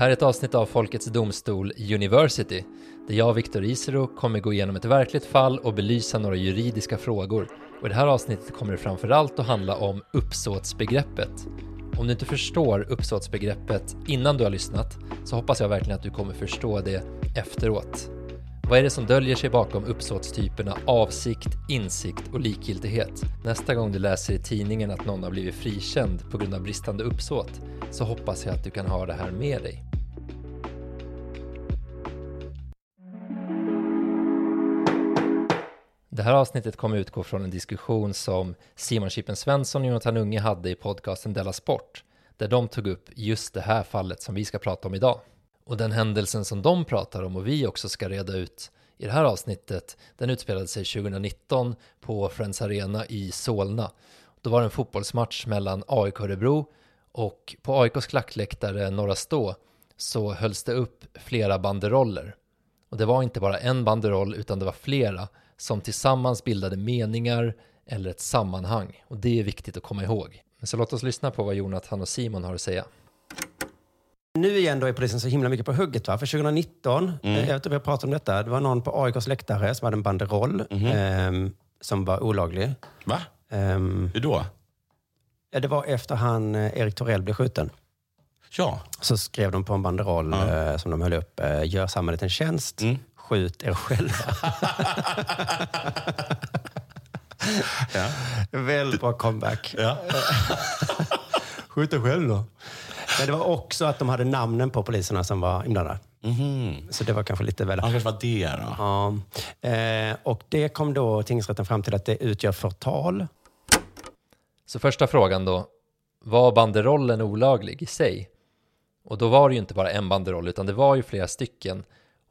Här är ett avsnitt av Folkets Domstol University där jag och Viktor Isero kommer gå igenom ett verkligt fall och belysa några juridiska frågor. Och i det här avsnittet kommer det framförallt att handla om uppsåtsbegreppet. Om du inte förstår uppsåtsbegreppet innan du har lyssnat så hoppas jag verkligen att du kommer förstå det efteråt. Vad är det som döljer sig bakom uppsåtstyperna avsikt, insikt och likgiltighet? Nästa gång du läser i tidningen att någon har blivit frikänd på grund av bristande uppsåt så hoppas jag att du kan ha det här med dig. Det här avsnittet kommer utgå från en diskussion som Simon Chippen Svensson och Jonathan Unge hade i podcasten Della Sport, där de tog upp just det här fallet som vi ska prata om idag. Och den händelsen som de pratar om och vi också ska reda ut i det här avsnittet, den utspelade sig 2019 på Friends Arena i Solna. Då var det en fotbollsmatch mellan AIK Örebro och på AIKs klackläktare Norra Stå så hölls det upp flera banderoller. Och det var inte bara en banderoll utan det var flera som tillsammans bildade meningar eller ett sammanhang. Och det är viktigt att komma ihåg. Så låt oss lyssna på vad Jonathan och Simon har att säga. Nu igen då är polisen så himla mycket på hugget. Va? För 2019, mm. jag vet inte om jag pratat om detta, det var någon på AIKs läktare som hade en banderoll mm. eh, som var olaglig. Va? Eh, Hur då? Det var efter han eh, Erik Torell blev skjuten. Ja. Så skrev de på en banderoll ja. eh, som de höll upp. Eh, Gör samhället en tjänst, mm. Skjut er själva. ja. Väldigt bra comeback. Ja. skjut er själv då. Men det var också att de hade namnen på poliserna som var inblandade. Mm. Så det var kanske lite väl... Ja, det var det då. Ja. Eh, och det kom då tingsrätten fram till att det utgör förtal. Så första frågan då, var banderollen olaglig i sig? Och då var det ju inte bara en banderoll utan det var ju flera stycken.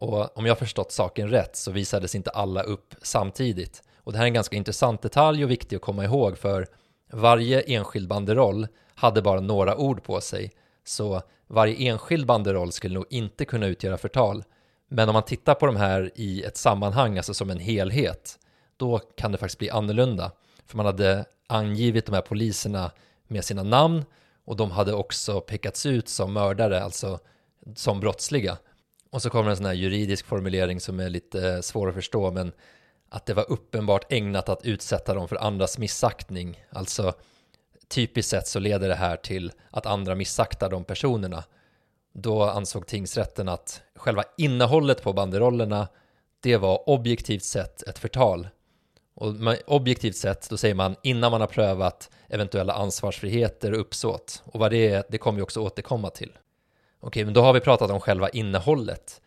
Och om jag förstått saken rätt så visades inte alla upp samtidigt. Och det här är en ganska intressant detalj och viktig att komma ihåg för varje enskild banderoll hade bara några ord på sig så varje enskild banderoll skulle nog inte kunna utgöra förtal. Men om man tittar på de här i ett sammanhang, alltså som en helhet, då kan det faktiskt bli annorlunda. För man hade angivit de här poliserna med sina namn och de hade också pekats ut som mördare, alltså som brottsliga. Och så kommer en sån här juridisk formulering som är lite eh, svår att förstå, men att det var uppenbart ägnat att utsätta dem för andras missaktning, alltså typiskt sett så leder det här till att andra missaktar de personerna. Då ansåg tingsrätten att själva innehållet på banderollerna det var objektivt sett ett förtal. Och objektivt sett, då säger man innan man har prövat eventuella ansvarsfriheter och uppsåt. Och vad det är, det kommer vi också återkomma till. Okej, men då har vi pratat om själva innehållet.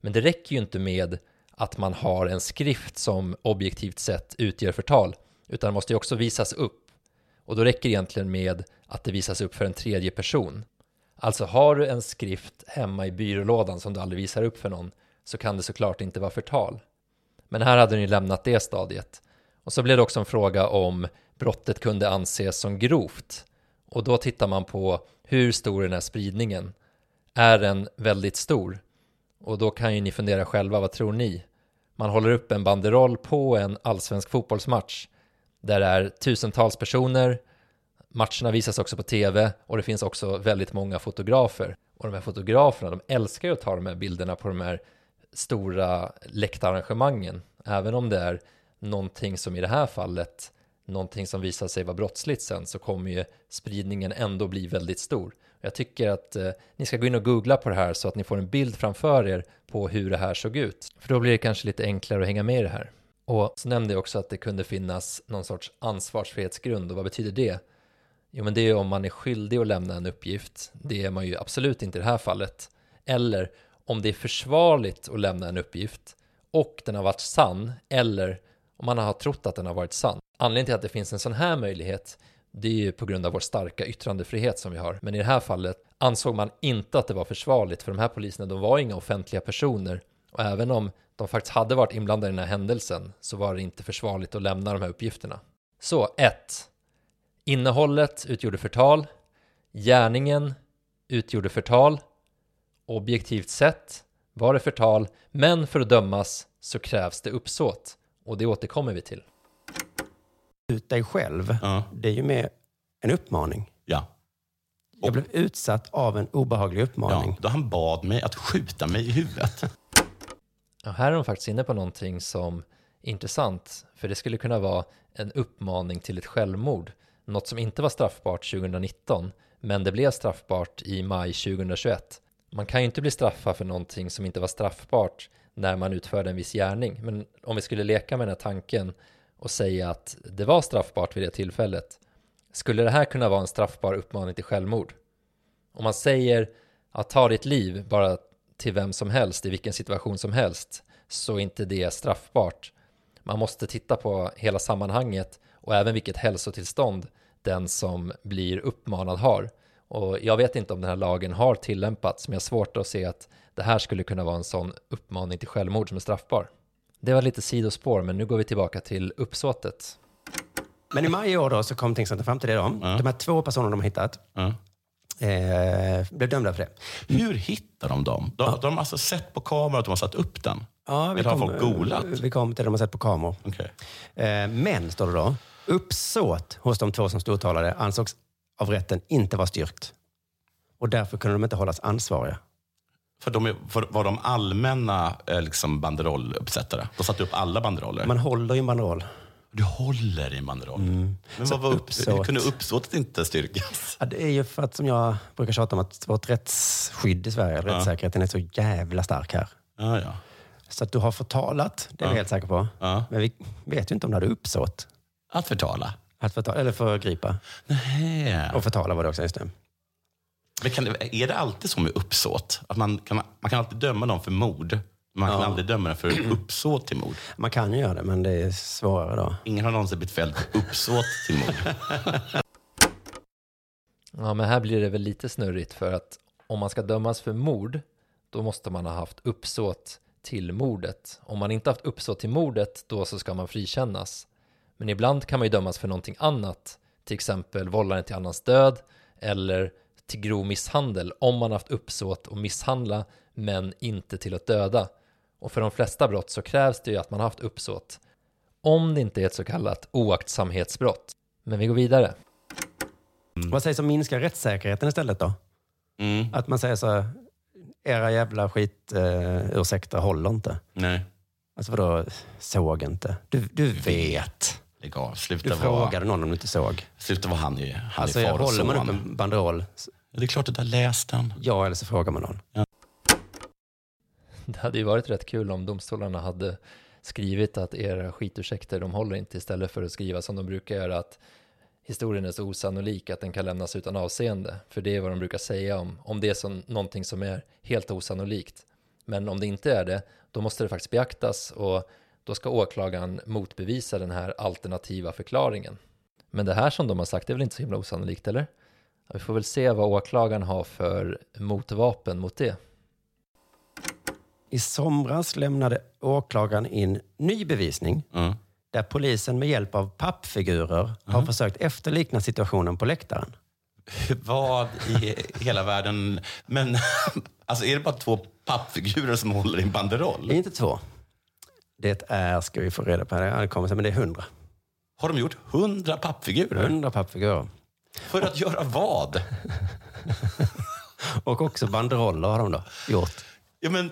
Men det räcker ju inte med att man har en skrift som objektivt sett utgör förtal, utan det måste ju också visas upp och då räcker det egentligen med att det visas upp för en tredje person. Alltså har du en skrift hemma i byrålådan som du aldrig visar upp för någon så kan det såklart inte vara förtal. Men här hade ni lämnat det stadiet. Och så blev det också en fråga om brottet kunde anses som grovt. Och då tittar man på hur stor den här spridningen. Är är den väldigt stor? Och då kan ju ni fundera själva, vad tror ni? Man håller upp en banderoll på en allsvensk fotbollsmatch där det är tusentals personer, matcherna visas också på tv och det finns också väldigt många fotografer. Och de här fotograferna, de älskar ju att ta de här bilderna på de här stora läktararrangemangen, även om det är någonting som i det här fallet, någonting som visar sig vara brottsligt sen, så kommer ju spridningen ändå bli väldigt stor. Jag tycker att eh, ni ska gå in och googla på det här så att ni får en bild framför er på hur det här såg ut. För då blir det kanske lite enklare att hänga med i det här. Och så nämnde jag också att det kunde finnas någon sorts ansvarsfrihetsgrund och vad betyder det? Jo men det är om man är skyldig att lämna en uppgift, det är man ju absolut inte i det här fallet. Eller om det är försvarligt att lämna en uppgift och den har varit sann eller och man har trott att den har varit sann. Anledningen till att det finns en sån här möjlighet det är ju på grund av vår starka yttrandefrihet som vi har. Men i det här fallet ansåg man inte att det var försvarligt för de här poliserna, de var inga offentliga personer. Och även om de faktiskt hade varit inblandade i den här händelsen så var det inte försvarligt att lämna de här uppgifterna. Så 1. Innehållet utgjorde förtal. Gärningen utgjorde förtal. Objektivt sett var det förtal, men för att dömas så krävs det uppsåt. Och det återkommer vi till. Ut dig själv, Ja. det är ju mer en uppmaning. Ja. Jag blev utsatt av en obehaglig uppmaning. ja. Då han bad mig att skjuta mig i huvudet. Ja, här är de faktiskt inne på någonting som är intressant, för det skulle kunna vara en uppmaning till ett självmord, något som inte var straffbart 2019, men det blev straffbart i maj 2021. Man kan ju inte bli straffad för någonting som inte var straffbart när man utförde en viss gärning, men om vi skulle leka med den här tanken och säga att det var straffbart vid det tillfället, skulle det här kunna vara en straffbar uppmaning till självmord? Om man säger att ta ditt liv bara till vem som helst i vilken situation som helst så är inte det straffbart. Man måste titta på hela sammanhanget och även vilket hälsotillstånd den som blir uppmanad har. Och jag vet inte om den här lagen har tillämpats men jag har svårt att se att det här skulle kunna vara en sån uppmaning till självmord som är straffbar. Det var lite sidospår men nu går vi tillbaka till uppsåtet. Men i maj i år då så kom tingsrätten fram till det. Då. De här två personerna de har hittat Ja. eh, blev dömda för det. Hur hittar de dem? De, de har alltså sett på kamera att de har satt upp den? Ja, Eller har folk googlat? Vi kom till det de har sett på kameror. Okej. Eh, men, står det då, uppsåt hos de två som stod åtalade ansågs av rätten inte vara styrkt. Och därför kunde de inte hållas ansvariga. För de för, var de allmänna eh, liksom banderolluppsättare? De satte upp alla banderoller? Man håller ju en banderoll. Du håller i en banderoll. Men vad var upp, uppsåt. hur kunde uppsåtet inte styrkas? Ja, det är ju för att, som jag brukar tjata om, att vårt rättsskydd i Sverige, rättssäkerheten är så jävla stark här. Ja, ja. Så att du har förtalat, det är Ja. helt säkra på. ja. Men vi vet ju inte om du hade uppsåt Att förtala? att förtala, eller förgripa. Nej. Och förtala var det också, just det. Men kan är det alltid så med uppsåt? Att man, kan, man kan alltid döma någon för mord, man kan Ja. aldrig döma den för uppsåt till mord. Man kan ju göra det, men det är svårare då. Ingen har någonsin blivit fälld för uppsåt till mord. Ja, men här blir det väl lite snurrigt för att om man ska dömas för mord, då måste man ha haft uppsåt till mordet. Om man inte haft uppsåt till mordet, då så ska man frikännas. Men ibland kan man ju dömas för någonting annat, till exempel vållande till annans död eller till grov misshandel om man haft uppsåt att misshandla men inte till att döda. Och för de flesta brott så krävs det ju att man haft uppsåt om det inte är ett så kallat oaktsamhetsbrott. Men vi går vidare. Vad sägs om minska rättssäkerheten istället då? Mm. Att man säger så här, era jävla skit eh, ursäkter håller inte. Nej. Alltså vadå, såg inte? Du, du vet. Lägg av. Sluta Du vara, frågade någon om du inte såg. sluta vara han i, han Alltså i far och håller man upp en banderoll, Det är klart att du har läst den. ja eller så frågar man någon. Det hade ju varit rätt kul om domstolarna hade skrivit att era skitursäkter, de håller inte istället för att skriva som de brukar göra att historien är så osannolik att den kan lämnas utan avseende. För det är vad de brukar säga om, om det är som, någonting som är helt osannolikt. Men om det inte är det, då måste det faktiskt beaktas och då ska åklagaren motbevisa den här alternativa förklaringen. Men det här som de har sagt är väl inte så himla osannolikt, eller? Vi får väl se vad åklagaren har för motvapen mot det. I somras lämnade åklagaren in ny bevisning Mm. där polisen med hjälp av pappfigurer har försökt efterlikna situationen på läktaren. Vad i hela världen... Men alltså är det bara två pappfigurer som håller i en banderoll? Det är inte två. Det är, ska vi få reda på, det kommer men det är hundra. Har de gjort hundra pappfigurer? Hundra pappfigurer. För att göra vad? Och också banderoller har de då gjort. Ja, men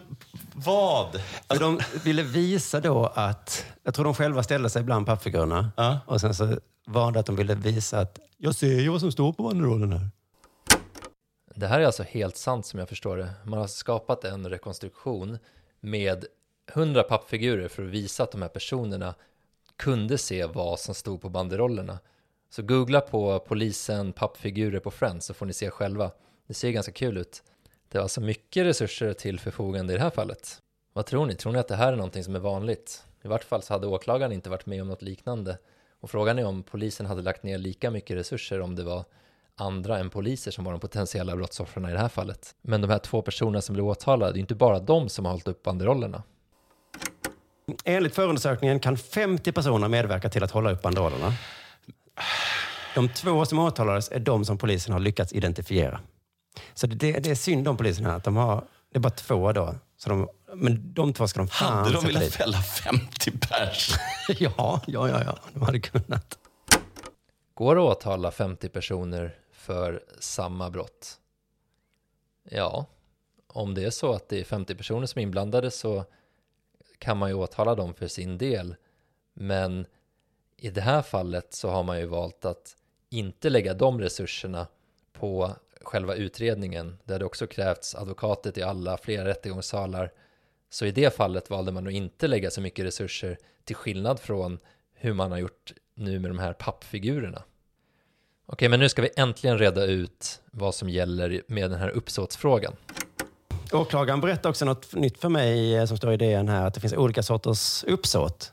vad? För de ville visa då att, jag tror de själva ställde sig bland pappfigurerna. Ja. Och sen så var det att de ville visa att jag ser ju vad som står på banderollen här. Det här är alltså helt sant som jag förstår det. Man har skapat en rekonstruktion med hundra pappfigurer för att visa att de här personerna kunde se vad som stod på banderollerna. Så googla på polisen pappfigurer på Friends så får ni se själva. Det ser ganska kul ut. Det var alltså mycket resurser till förfogande i det här fallet. Vad tror ni? Tror ni att det här är någonting som är vanligt? I vart fall så hade åklagaren inte varit med om något liknande. Och frågan är om polisen hade lagt ner lika mycket resurser om det var andra än poliser som var de potentiella brottsoffren i det här fallet. Men de här två personerna som blev åtalade, det är inte bara de som har hållit upp banderollerna. Enligt förundersökningen kan 50 personer medverka till att hålla upp banderollerna. De två som åtalades är de som polisen har lyckats identifiera. Så det, det är synd om polisen här, att de har, det är bara två då. Så de, men de två ska de fan Hade de velat dit. fälla 50 pers? ja, ja, ja, ja, de hade kunnat. Går det att åtala 50 personer för samma brott? Ja, om det är så att det är 50 personer som är inblandade så kan man ju åtala dem för sin del. Men i det här fallet så har man ju valt att inte lägga de resurserna på själva utredningen. Det hade också krävts advokater till alla, flera rättegångssalar. Så i det fallet valde man att inte lägga så mycket resurser till skillnad från hur man har gjort nu med de här pappfigurerna. Okej, men nu ska vi äntligen reda ut vad som gäller med den här uppsåtsfrågan. Åklagaren berättar också något nytt för mig eh, som står i DN här, att det finns olika sorters uppsåt.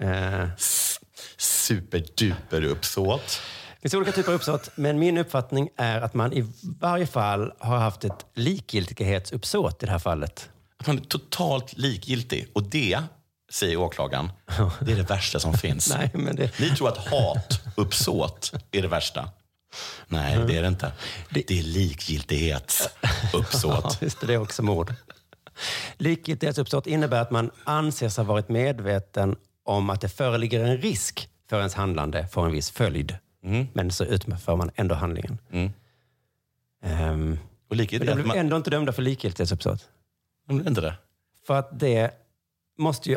Eh, Superduper uppsåt. Det finns olika typer av uppsåt, men min uppfattning är att man i varje fall har haft ett likgiltighetsuppsåt i det här fallet. Att man är totalt likgiltig. Och det, säger åklagaren, det är det värsta som finns. Nej, men det, Ni tror att hatuppsåt är det värsta. Nej, det är det inte. Det är likgiltighetsuppsåt. ja, just det, det är också mord. Likgiltighetsuppsåt innebär att man anser sig ha varit medveten om att det föreligger en risk för ens handlande får en viss följd. Men så utför man ändå handlingen. Mm. Ehm, Och men de blev man, ändå inte dömda för likgiltighetsuppsåt. man blir inte det. För att det måste ju,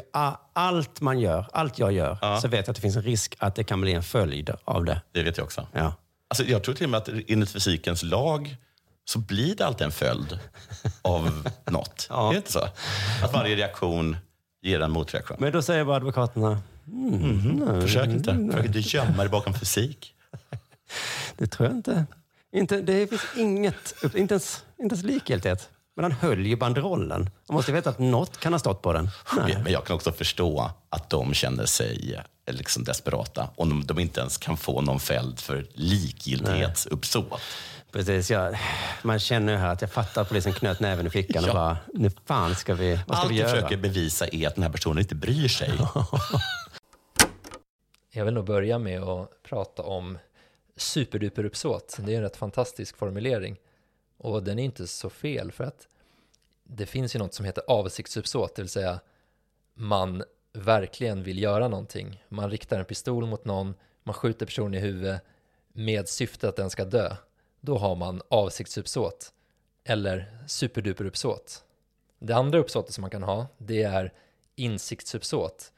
allt man gör, allt jag gör, Ja. så vet jag att det finns en risk att det kan bli en följd av det. Det vet jag också. Ja. Alltså, jag tror till och med att enligt fysikens lag så blir det alltid en följd av något. Ja. Är det inte så? Att varje reaktion ger en motreaktion. Men då säger bara advokaterna, Mm. Försök inte. Försök inte gömma dig bakom fysik. det tror jag inte. inte det finns inget, inte ens, inte ens likgiltighet. Men han höll ju banderollen. Man måste veta att något kan ha stått på den. Nej. Men jag kan också förstå att de känner sig eh, liksom desperata om de, de inte ens kan få någon fälld för likgiltighetsuppsåt. Precis, ja. Man känner ju här att jag fattar att polisen knöt näven i fickan och Ja. bara, nu fan ska vi, vad ska Allt vi göra? försöker bevisa är att den här personen inte bryr sig. Jag vill nog börja med att prata om superduperuppsåt. Det är en rätt fantastisk formulering. Och den är inte så fel för att det finns ju något som heter avsiktsuppsåt, det vill säga man verkligen vill göra någonting. Man riktar en pistol mot någon, man skjuter personen i huvudet med syfte att den ska dö. Då har man avsiktsuppsåt eller superduperuppsåt. Det andra uppsåtet som man kan ha, det är insiktsuppsåt.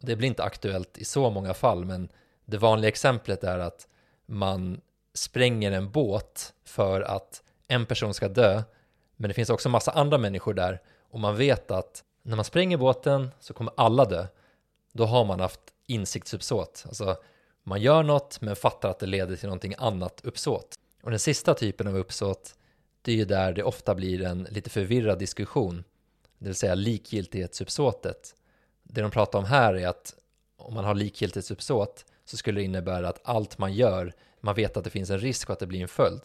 Det blir inte aktuellt i så många fall, men det vanliga exemplet är att man spränger en båt för att en person ska dö, men det finns också massa andra människor där och man vet att när man spränger båten så kommer alla dö. Då har man haft insiktsuppsåt. Alltså, man gör något men fattar att det leder till någonting annat uppsåt. Och den sista typen av uppsåt, det är ju där det ofta blir en lite förvirrad diskussion, det vill säga likgiltighetsuppsåtet. Det de pratar om här är att om man har likgiltighetsuppsåt så skulle det innebära att allt man gör, man vet att det finns en risk och att det blir en följd.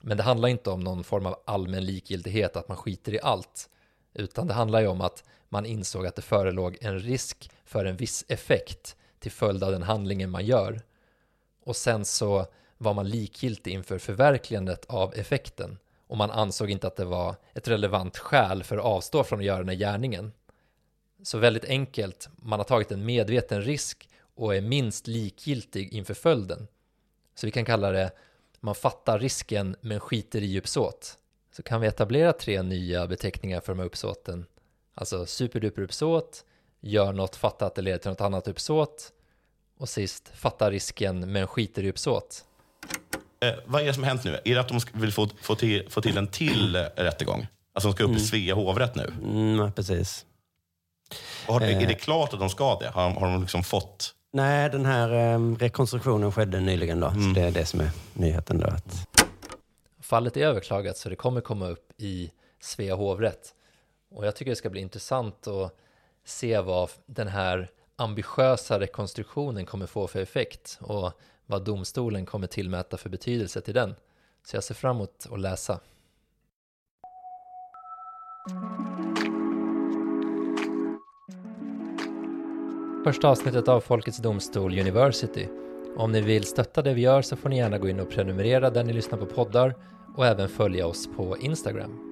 Men det handlar inte om någon form av allmän likgiltighet, att man skiter i allt, utan det handlar ju om att man insåg att det förelåg en risk för en viss effekt till följd av den handlingen man gör. Och sen så var man likgiltig inför förverkligandet av effekten och man ansåg inte att det var ett relevant skäl för att avstå från att göra den här gärningen. Så väldigt enkelt, man har tagit en medveten risk och är minst likgiltig inför följden. Så vi kan kalla det, man fattar risken men skiter i uppsåt. Så kan vi etablera tre nya beteckningar för de här uppsåten. Alltså superduper uppsåt, gör något, fatta att det leder till något annat uppsåt och sist, fatta risken men skiter i uppsåt. Eh, vad är det som har hänt nu? Är det att de vill få, få, till, få till en till eh, rättegång? Alltså de ska upp i Svea hovrätt nu? Mm, precis. Och Har, Eh. Är det klart att de ska det? Har, har de liksom fått... Nej, den här eh, rekonstruktionen skedde nyligen då. Så det är det som är nyheten då. Att, Fallet är överklagat så det kommer komma upp i Svea hovrätt. Och jag tycker det ska bli intressant att se vad den här ambitiösa rekonstruktionen kommer få för effekt och vad domstolen kommer tillmäta för betydelse till den. Så jag ser fram emot att läsa. Första avsnittet av Folkets Domstol University. Om ni vill stötta det vi gör så får ni gärna gå in och prenumerera där ni lyssnar på poddar och även följa oss på Instagram.